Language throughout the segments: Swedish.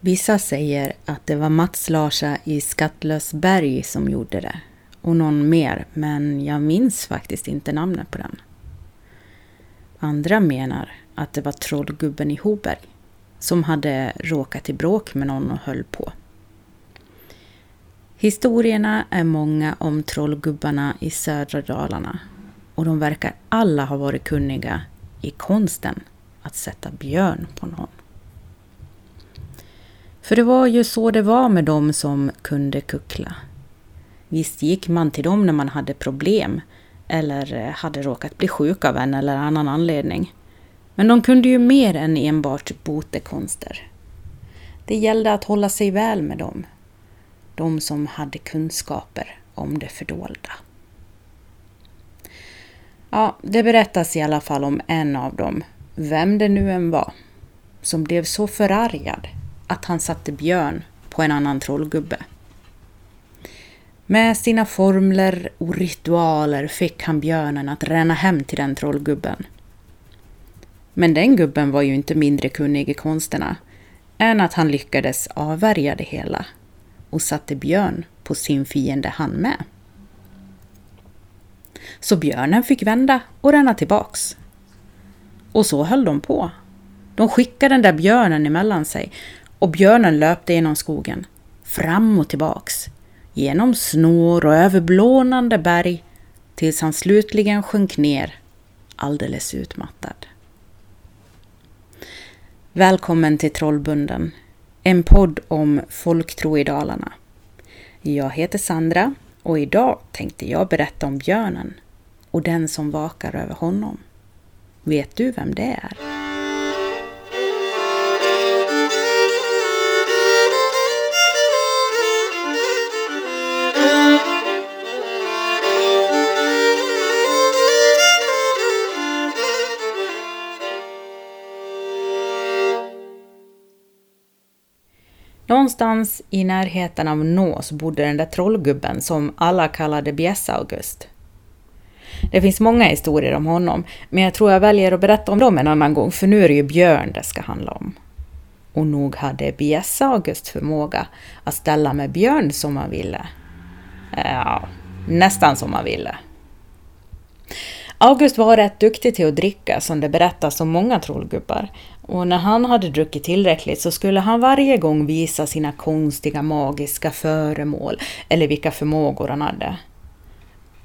Vissa säger att det var Mats Larsa i Skattlösberg som gjorde det. Och någon mer, men jag minns faktiskt inte namnet på den. Andra menar att det var Trollgubben i Hoberg som hade råkat i bråk med någon och höll på. Historierna är många om trollgubbarna i södra Dalarna och de verkar alla ha varit kunniga i konsten att sätta björn på någon. För det var ju så det var med dem som kunde kuckla. Visst gick man till dem när man hade problem eller eh, hade råkat bli sjuk av en eller annan anledning. Men de kunde ju mer än enbart botekonster. Det gällde att hålla sig väl med dem. De som hade kunskaper om det fördolda. Ja, det berättas i alla fall om en av dem, vem det nu än var, som blev så förargad att han satte björn på en annan trollgubbe. Med sina formler och ritualer fick han björnen att ränna hem till den trollgubben. Men den gubben var ju inte mindre kunnig i konsterna än att han lyckades avvärja det hela och satte björn på sin fiende han med. Så björnen fick vända och ränna tillbaks. Och så höll de på. De skickade den där björnen emellan sig och björnen löpte genom skogen, fram och tillbaks, genom snår och över blånande berg tills han slutligen sjönk ner alldeles utmattad. Välkommen till Trollbunden, en podd om folktro i Dalarna. Jag heter Sandra och idag tänkte jag berätta om björnen och den som vakar över honom. Vet du vem det är? Någonstans i närheten av Nås bodde den där trollgubben som alla kallade Bjäss-August. Det finns många historier om honom, men jag tror jag väljer att berätta om dem en annan gång, för nu är det ju Björn det ska handla om. Och nog hade Bjäss-August förmåga att ställa med Björn som man ville. Eh, ja, nästan som man ville. August var rätt duktig till att dricka, som det berättas om många trollgubbar. Och när han hade druckit tillräckligt så skulle han varje gång visa sina konstiga magiska föremål eller vilka förmågor han hade.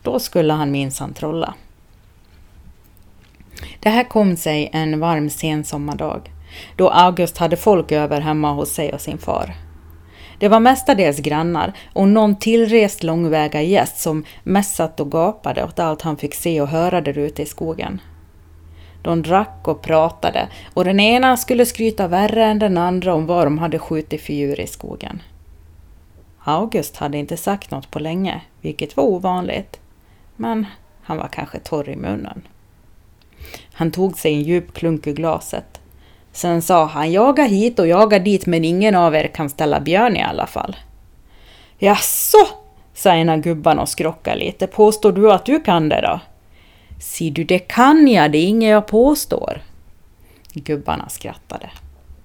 Då skulle han minsann trolla. Det här kom sig en varm sensommardag, då August hade folk över hemma hos sig och sin far. Det var mestadels grannar och någon tillrest långväga gäst som mest satt och gapade åt allt han fick se och höra där ute i skogen. De drack och pratade och den ena skulle skryta värre än den andra om vad de hade skjutit för djur i skogen. August hade inte sagt något på länge, vilket var ovanligt. Men han var kanske torr i munnen. Han tog sig en djup klunk ur glaset. Sen sa han jaga hit och jaga dit men ingen av er kan ställa björn i alla fall. Jaså, sa en av gubbarna och skrockade lite. Påstår du att du kan det då? Si du, det kan jag, det är inget jag påstår. Gubbarna skrattade.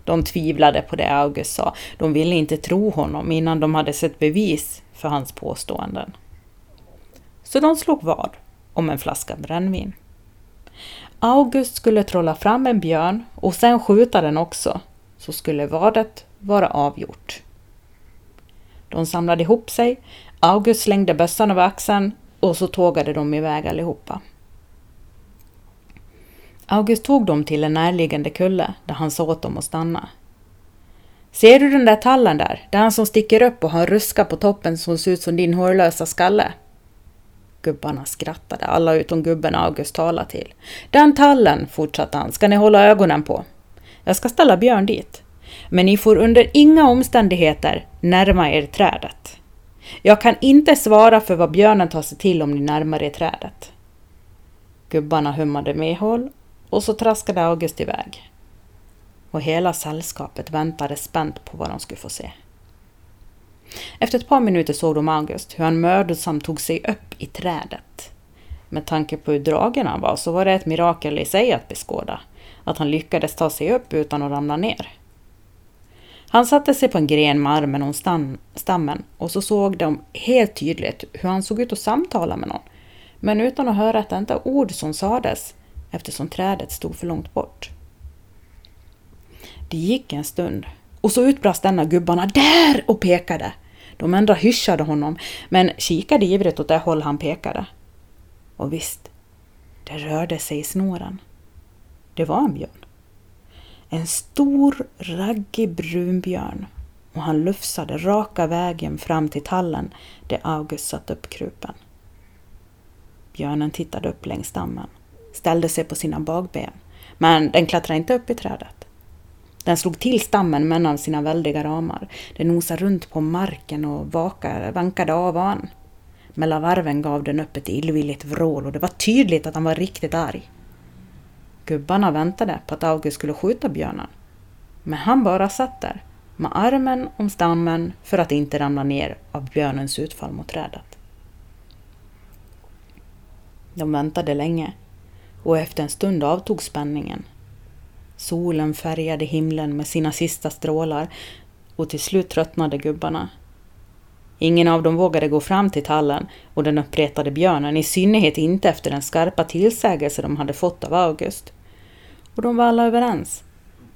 De tvivlade på det August sa. De ville inte tro honom innan de hade sett bevis för hans påståenden. Så de slog vad om en flaska brännvin. August skulle trolla fram en björn och sen skjuta den också, så skulle vadet vara avgjort. De samlade ihop sig, August slängde bössan över axeln och så tågade de iväg allihopa. August tog dem till en närliggande kulle där han sa åt dem att stanna. Ser du den där tallen där? Den som sticker upp och har en ruska på toppen som ser ut som din hårlösa skalle? Gubbarna skrattade, alla utom gubben August talade till. Den tallen, fortsatte han, ska ni hålla ögonen på. Jag ska ställa Björn dit. Men ni får under inga omständigheter närma er trädet. Jag kan inte svara för vad björnen tar sig till om ni närmar er trädet. Gubbarna hummade medhåll och så traskade August iväg. Och hela sällskapet väntade spänt på vad de skulle få se. Efter ett par minuter såg de August hur han mödosamt tog sig upp i trädet. Med tanke på hur dragen han var så var det ett mirakel i sig att beskåda, att han lyckades ta sig upp utan att ramla ner. Han satte sig på en gren med armen om stammen och så såg de helt tydligt hur han såg ut att samtala med någon. Men utan att höra ett enda ord som sades eftersom trädet stod för långt bort. Det gick en stund och så utbrast denna gubbarna ”Där!” och pekade. De andra hyschade honom men kikade ivrigt åt det håll han pekade. Och visst, det rörde sig i snåren. Det var en björn. En stor, raggig brunbjörn och han lufsade raka vägen fram till tallen där August satt upp krupen. Björnen tittade upp längs stammen, ställde sig på sina bakben, men den klättrade inte upp i trädet. Den slog till stammen med en av sina väldiga ramar. Den nosade runt på marken och vakade, vankade av och an. Mellan varven gav den upp ett illvilligt vrål och det var tydligt att han var riktigt arg. Gubbarna väntade på att August skulle skjuta björnen. Men han bara satt där, med armen om stammen för att inte ramla ner av björnens utfall mot trädet. De väntade länge och efter en stund avtog spänningen. Solen färgade himlen med sina sista strålar och till slut tröttnade gubbarna. Ingen av dem vågade gå fram till tallen och den uppretade björnen, i synnerhet inte efter den skarpa tillsägelse de hade fått av August. Och de var alla överens.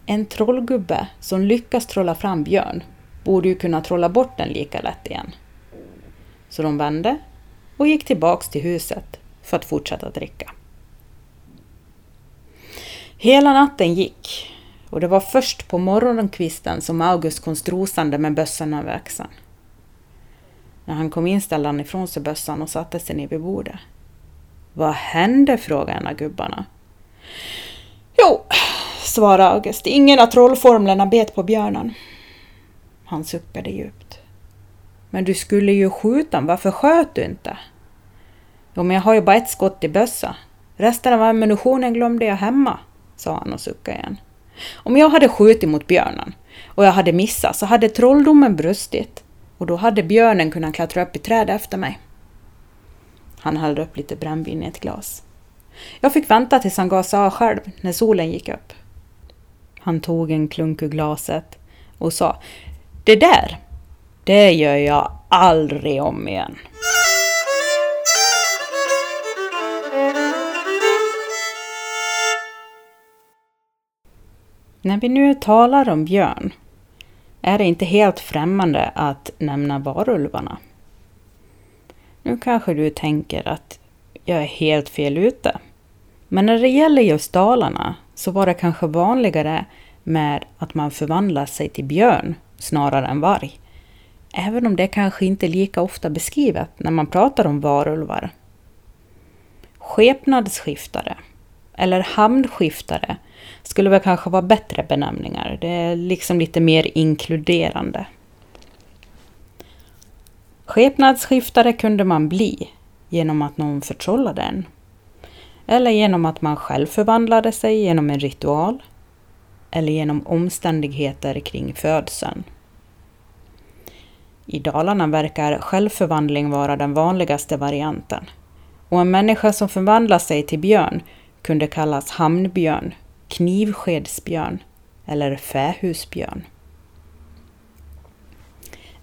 En trollgubbe som lyckas trolla fram björn borde ju kunna trolla bort den lika lätt igen. Så de vände och gick tillbaks till huset för att fortsätta dricka. Hela natten gick och det var först på morgonkvisten som August kom strosande med bössan över axeln. När han kom in ställde han ifrån sig bössan och satte sig ner vid bordet. Vad hände? frågade en av gubbarna. Jo, svarade August, ingen av trollformlerna bet på björnen. Han suckade djupt. Men du skulle ju skjuta varför sköt du inte? Jo, men jag har ju bara ett skott i bössa. Resten av ammunitionen glömde jag hemma, sa han och suckade igen. Om jag hade skjutit mot björnen och jag hade missat så hade trolldomen brustit och då hade björnen kunnat klättra upp i trädet efter mig. Han hällde upp lite brännvin i ett glas. Jag fick vänta tills han gav sig av själv när solen gick upp. Han tog en klunk ur glaset och sa Det där, det gör jag aldrig om igen. När vi nu talar om björn är det inte helt främmande att nämna varulvarna. Nu kanske du tänker att jag är helt fel ute. Men när det gäller just Dalarna så var det kanske vanligare med att man förvandlar sig till björn snarare än varg. Även om det kanske inte är lika ofta beskrivet när man pratar om varulvar. Skepnadsskiftare eller hamnskiftare skulle väl kanske vara bättre benämningar. Det är liksom lite mer inkluderande. Skepnadsskiftare kunde man bli genom att någon förtrollade en. Eller genom att man själv förvandlade sig genom en ritual. Eller genom omständigheter kring födseln. I Dalarna verkar självförvandling vara den vanligaste varianten. Och en människa som förvandlar sig till björn kunde kallas hamnbjörn, knivskedsbjörn eller fähusbjörn.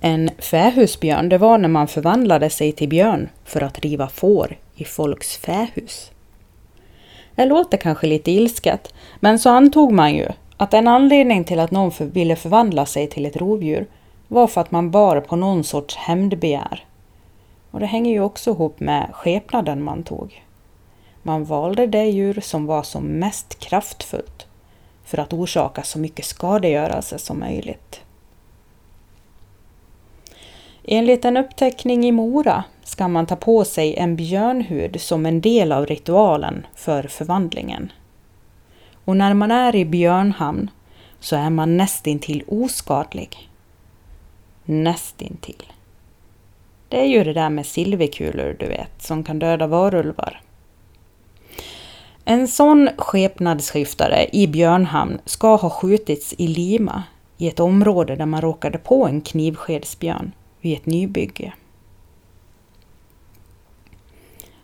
En fähusbjörn det var när man förvandlade sig till björn för att riva får i folks fähus. Det låter kanske lite ilsket, men så antog man ju att en anledning till att någon ville förvandla sig till ett rovdjur var för att man bar på någon sorts hämndbegär. Och det hänger ju också ihop med skepnaden man tog. Man valde det djur som var som mest kraftfullt för att orsaka så mycket skadegörelse som möjligt. Enligt en uppteckning i Mora ska man ta på sig en björnhud som en del av ritualen för förvandlingen. Och när man är i björnhamn så är man nästintill oskadlig. Nästintill. Det är ju det där med silverkulor, du vet, som kan döda varulvar. En sån skepnadsskiftare i Björnhamn ska ha skjutits i Lima i ett område där man råkade på en knivskedsbjörn vid ett nybygge.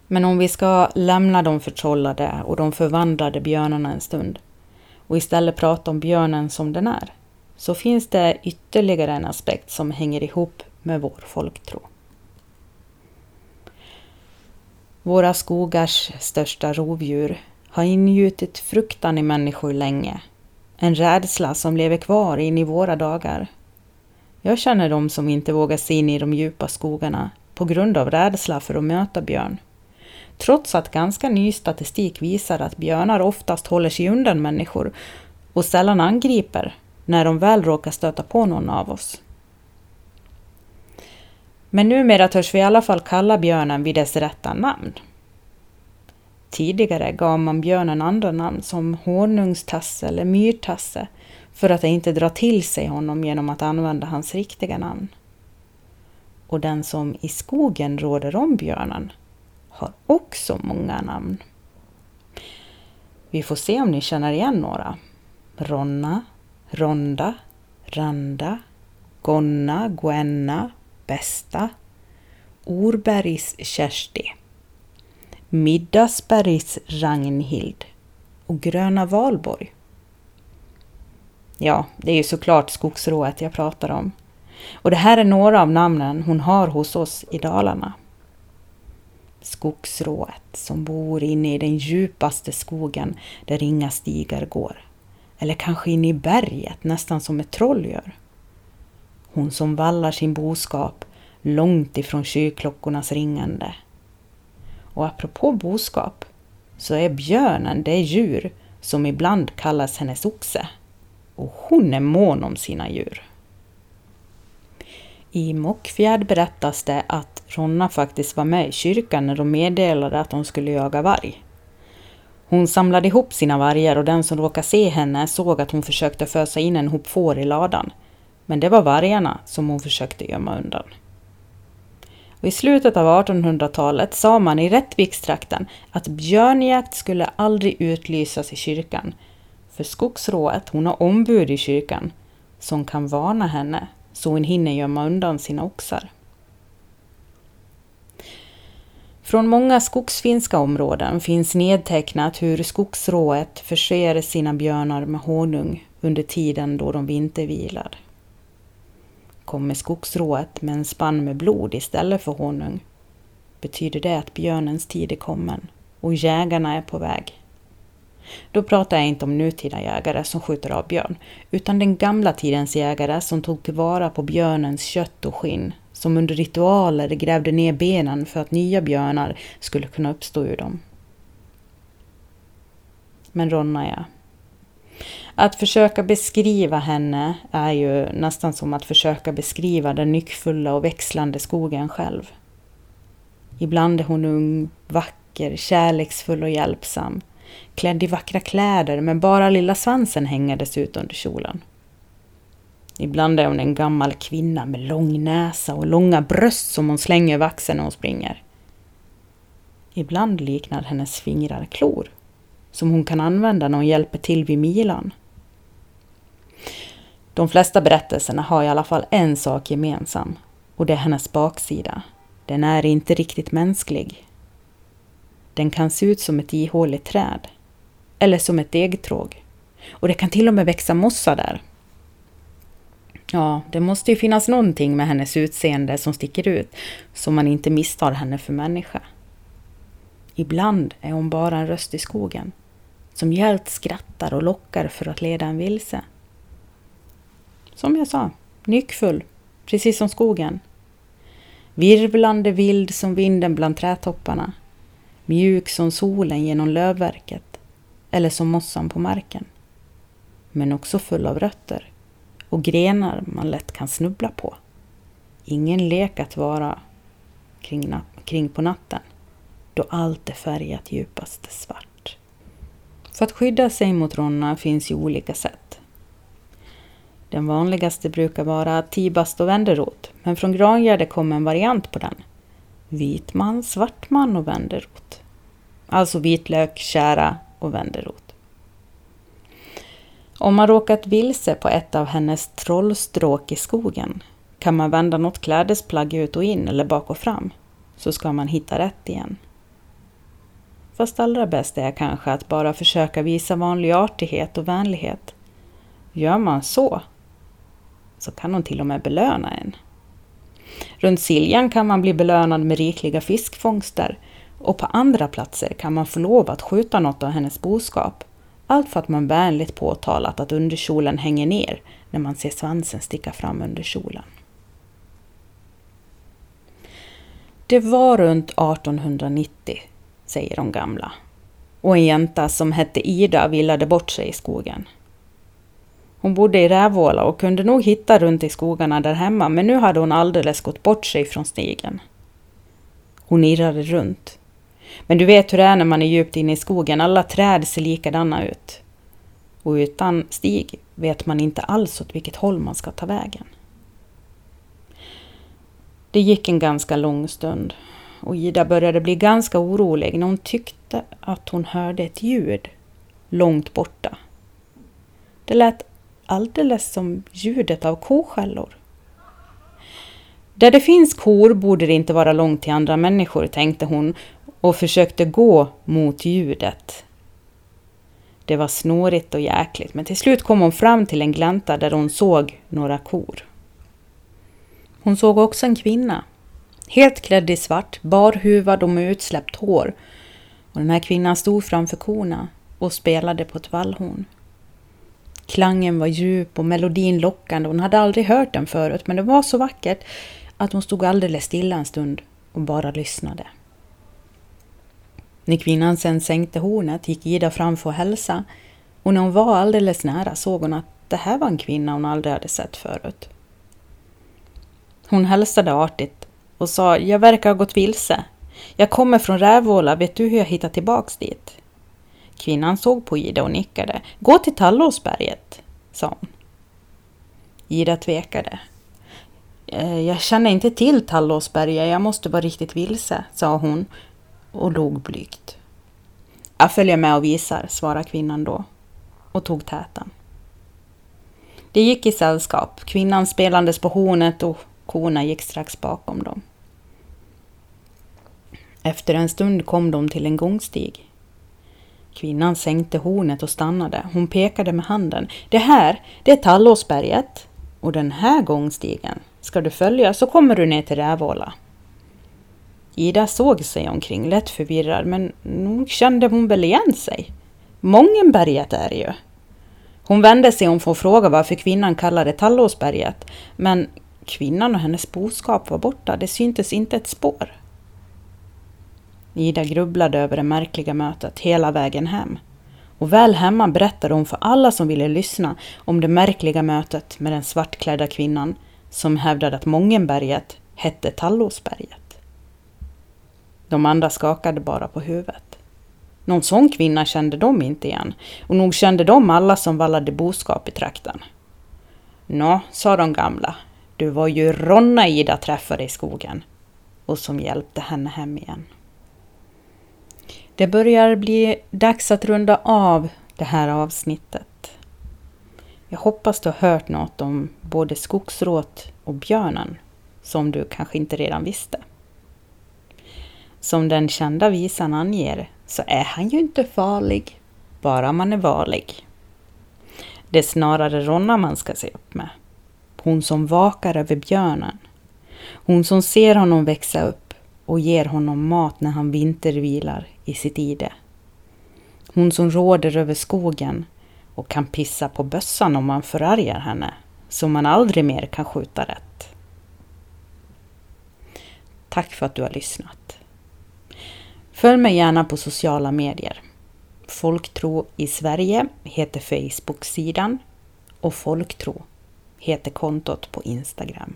Men om vi ska lämna de förtrollade och de förvandlade björnarna en stund och istället prata om björnen som den är, så finns det ytterligare en aspekt som hänger ihop med vår folktro. Våra skogars största rovdjur har ingjutit fruktan i människor länge. En rädsla som lever kvar in i våra dagar. Jag känner de som inte vågar se in i de djupa skogarna på grund av rädsla för att möta björn. Trots att ganska ny statistik visar att björnar oftast håller sig undan människor och sällan angriper när de väl råkar stöta på någon av oss. Men numera törs vi i alla fall kalla björnen vid dess rätta namn. Tidigare gav man björnen andra namn som honungstasse eller myrtasse för att inte dra till sig honom genom att använda hans riktiga namn. Och den som i skogen råder om björnen har också många namn. Vi får se om ni känner igen några. Ronna, Ronda, Randa, Gonna, Gwenna, Bästa, Orbergs Kersti, Middagsbergs Ragnhild och Gröna Valborg. Ja, det är ju såklart skogsrået jag pratar om. Och det här är några av namnen hon har hos oss i Dalarna. Skogsrået som bor inne i den djupaste skogen där inga stigar går. Eller kanske inne i berget, nästan som ett troll gör. Hon som vallar sin boskap långt ifrån kyrkklockornas ringande. Och apropå boskap så är björnen det djur som ibland kallas hennes oxe. Och hon är mån om sina djur. I Mockfjärd berättas det att Ronna faktiskt var med i kyrkan när de meddelade att de skulle jaga varg. Hon samlade ihop sina vargar och den som råkade se henne såg att hon försökte fösa in en hop får i ladan. Men det var vargarna som hon försökte gömma undan. Och I slutet av 1800-talet sa man i Rättvikstrakten att björnjakt skulle aldrig utlysas i kyrkan. För skogsrået, hon har ombud i kyrkan, som kan varna henne så hon hinner gömma undan sina oxar. Från många skogsfinska områden finns nedtecknat hur skogsrået förser sina björnar med honung under tiden då de vintervilar. Kommer skogsrået med en spann med blod istället för honung betyder det att björnens tid är kommen och jägarna är på väg. Då pratar jag inte om nutida jägare som skjuter av björn, utan den gamla tidens jägare som tog tillvara på björnens kött och skinn, som under ritualer grävde ner benen för att nya björnar skulle kunna uppstå ur dem. Men Ronnaja. Att försöka beskriva henne är ju nästan som att försöka beskriva den nyckfulla och växlande skogen själv. Ibland är hon ung, vacker, kärleksfull och hjälpsam klädd i vackra kläder men bara lilla svansen hängandes ut under kjolen. Ibland är hon en gammal kvinna med lång näsa och långa bröst som hon slänger över axeln när hon springer. Ibland liknar hennes fingrar klor, som hon kan använda när hon hjälper till vid milan. De flesta berättelserna har i alla fall en sak gemensam och det är hennes baksida. Den är inte riktigt mänsklig. Den kan se ut som ett ihåligt träd eller som ett degtråg. Och det kan till och med växa mossa där. Ja, det måste ju finnas någonting med hennes utseende som sticker ut, så man inte misstar henne för människa. Ibland är hon bara en röst i skogen, som hjält skrattar och lockar för att leda en vilse. Som jag sa, nyckfull, precis som skogen. Virvlande vild som vinden bland trädtopparna, mjuk som solen genom lövverket eller som mossan på marken. Men också full av rötter och grenar man lätt kan snubbla på. Ingen lek att vara kring, kring på natten, då allt är färgat djupaste svart. För att skydda sig mot ronna finns ju olika sätt. Den vanligaste brukar vara tibast och vänderot, men från Grangärde kom en variant på den. Vitman, svartman och vänderot. Alltså vitlök, kära, och vänderot. Om man råkat vilse på ett av hennes trollstråk i skogen kan man vända något klädesplagg ut och in eller bak och fram, så ska man hitta rätt igen. Fast allra bäst är kanske att bara försöka visa vanlig artighet och vänlighet. Gör man så, så kan hon till och med belöna en. Runt Siljan kan man bli belönad med rikliga fiskfångster och på andra platser kan man få lov att skjuta något av hennes boskap. Allt för att man vänligt påtalat att underkjolen hänger ner när man ser svansen sticka fram under kjolen. Det var runt 1890, säger de gamla. Och en jänta som hette Ida villade bort sig i skogen. Hon bodde i Rävåla och kunde nog hitta runt i skogarna där hemma men nu hade hon alldeles gått bort sig från stigen. Hon irrade runt. Men du vet hur det är när man är djupt inne i skogen, alla träd ser likadana ut. Och utan stig vet man inte alls åt vilket håll man ska ta vägen. Det gick en ganska lång stund och Ida började bli ganska orolig när hon tyckte att hon hörde ett ljud långt borta. Det lät alldeles som ljudet av koskällor. Där det finns kor borde det inte vara långt till andra människor, tänkte hon och försökte gå mot ljudet. Det var snårigt och jäkligt, men till slut kom hon fram till en glänta där hon såg några kor. Hon såg också en kvinna, helt klädd i svart, barhuvad och med utsläppt hår. Och den här kvinnan stod framför korna och spelade på ett vallhorn. Klangen var djup och melodin lockande. Hon hade aldrig hört den förut, men det var så vackert att hon stod alldeles stilla en stund och bara lyssnade. När kvinnan sen sänkte hornet gick Ida fram för att hälsa och när hon var alldeles nära såg hon att det här var en kvinna hon aldrig hade sett förut. Hon hälsade artigt och sa, jag verkar ha gått vilse. Jag kommer från Rävåla, vet du hur jag hittar tillbaks dit? Kvinnan såg på Ida och nickade. Gå till Tallåsberget, sa hon. Ida tvekade. Eh, jag känner inte till Tallåsberget, jag måste vara riktigt vilse, sa hon och log blygt. Jag följer med och visar, svarade kvinnan då och tog täten. Det gick i sällskap, kvinnan spelandes på hornet och korna gick strax bakom dem. Efter en stund kom de till en gångstig. Kvinnan sänkte hornet och stannade. Hon pekade med handen. Det här, det är Tallåsberget. Och den här gångstigen ska du följa så kommer du ner till Rävåla. Ida såg sig omkring, lätt förvirrad, men nog kände hon väl igen sig. Mångenberget är det ju. Hon vände sig om för att fråga varför kvinnan kallade Tallåsberget, men kvinnan och hennes boskap var borta, det syntes inte ett spår. Ida grubblade över det märkliga mötet hela vägen hem. Och väl hemma berättade hon för alla som ville lyssna om det märkliga mötet med den svartklädda kvinnan som hävdade att Mångenberget hette Tallåsberget. De andra skakade bara på huvudet. Någon sån kvinna kände de inte igen och nog kände de alla som vallade boskap i trakten. Nå, sa de gamla, du var ju Ronna Ida träffade i skogen och som hjälpte henne hem igen. Det börjar bli dags att runda av det här avsnittet. Jag hoppas du har hört något om både skogsråt och björnen som du kanske inte redan visste. Som den kända visan anger så är han ju inte farlig, bara man är varlig. Det är snarare Ronna man ska se upp med. Hon som vakar över björnen. Hon som ser honom växa upp och ger honom mat när han vintervilar i sitt ide. Hon som råder över skogen och kan pissa på bössan om man förargar henne, så man aldrig mer kan skjuta rätt. Tack för att du har lyssnat. Följ mig gärna på sociala medier. Folktro i Sverige heter Facebook-sidan och Folktro heter kontot på Instagram.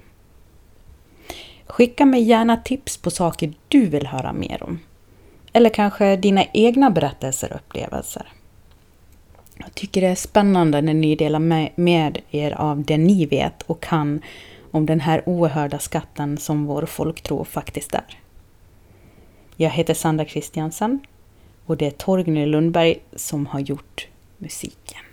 Skicka mig gärna tips på saker du vill höra mer om. Eller kanske dina egna berättelser och upplevelser. Jag tycker det är spännande när ni delar med er av det ni vet och kan om den här oerhörda skatten som vår folktro faktiskt är. Jag heter Sandra Kristiansen och det är Torgny Lundberg som har gjort musiken.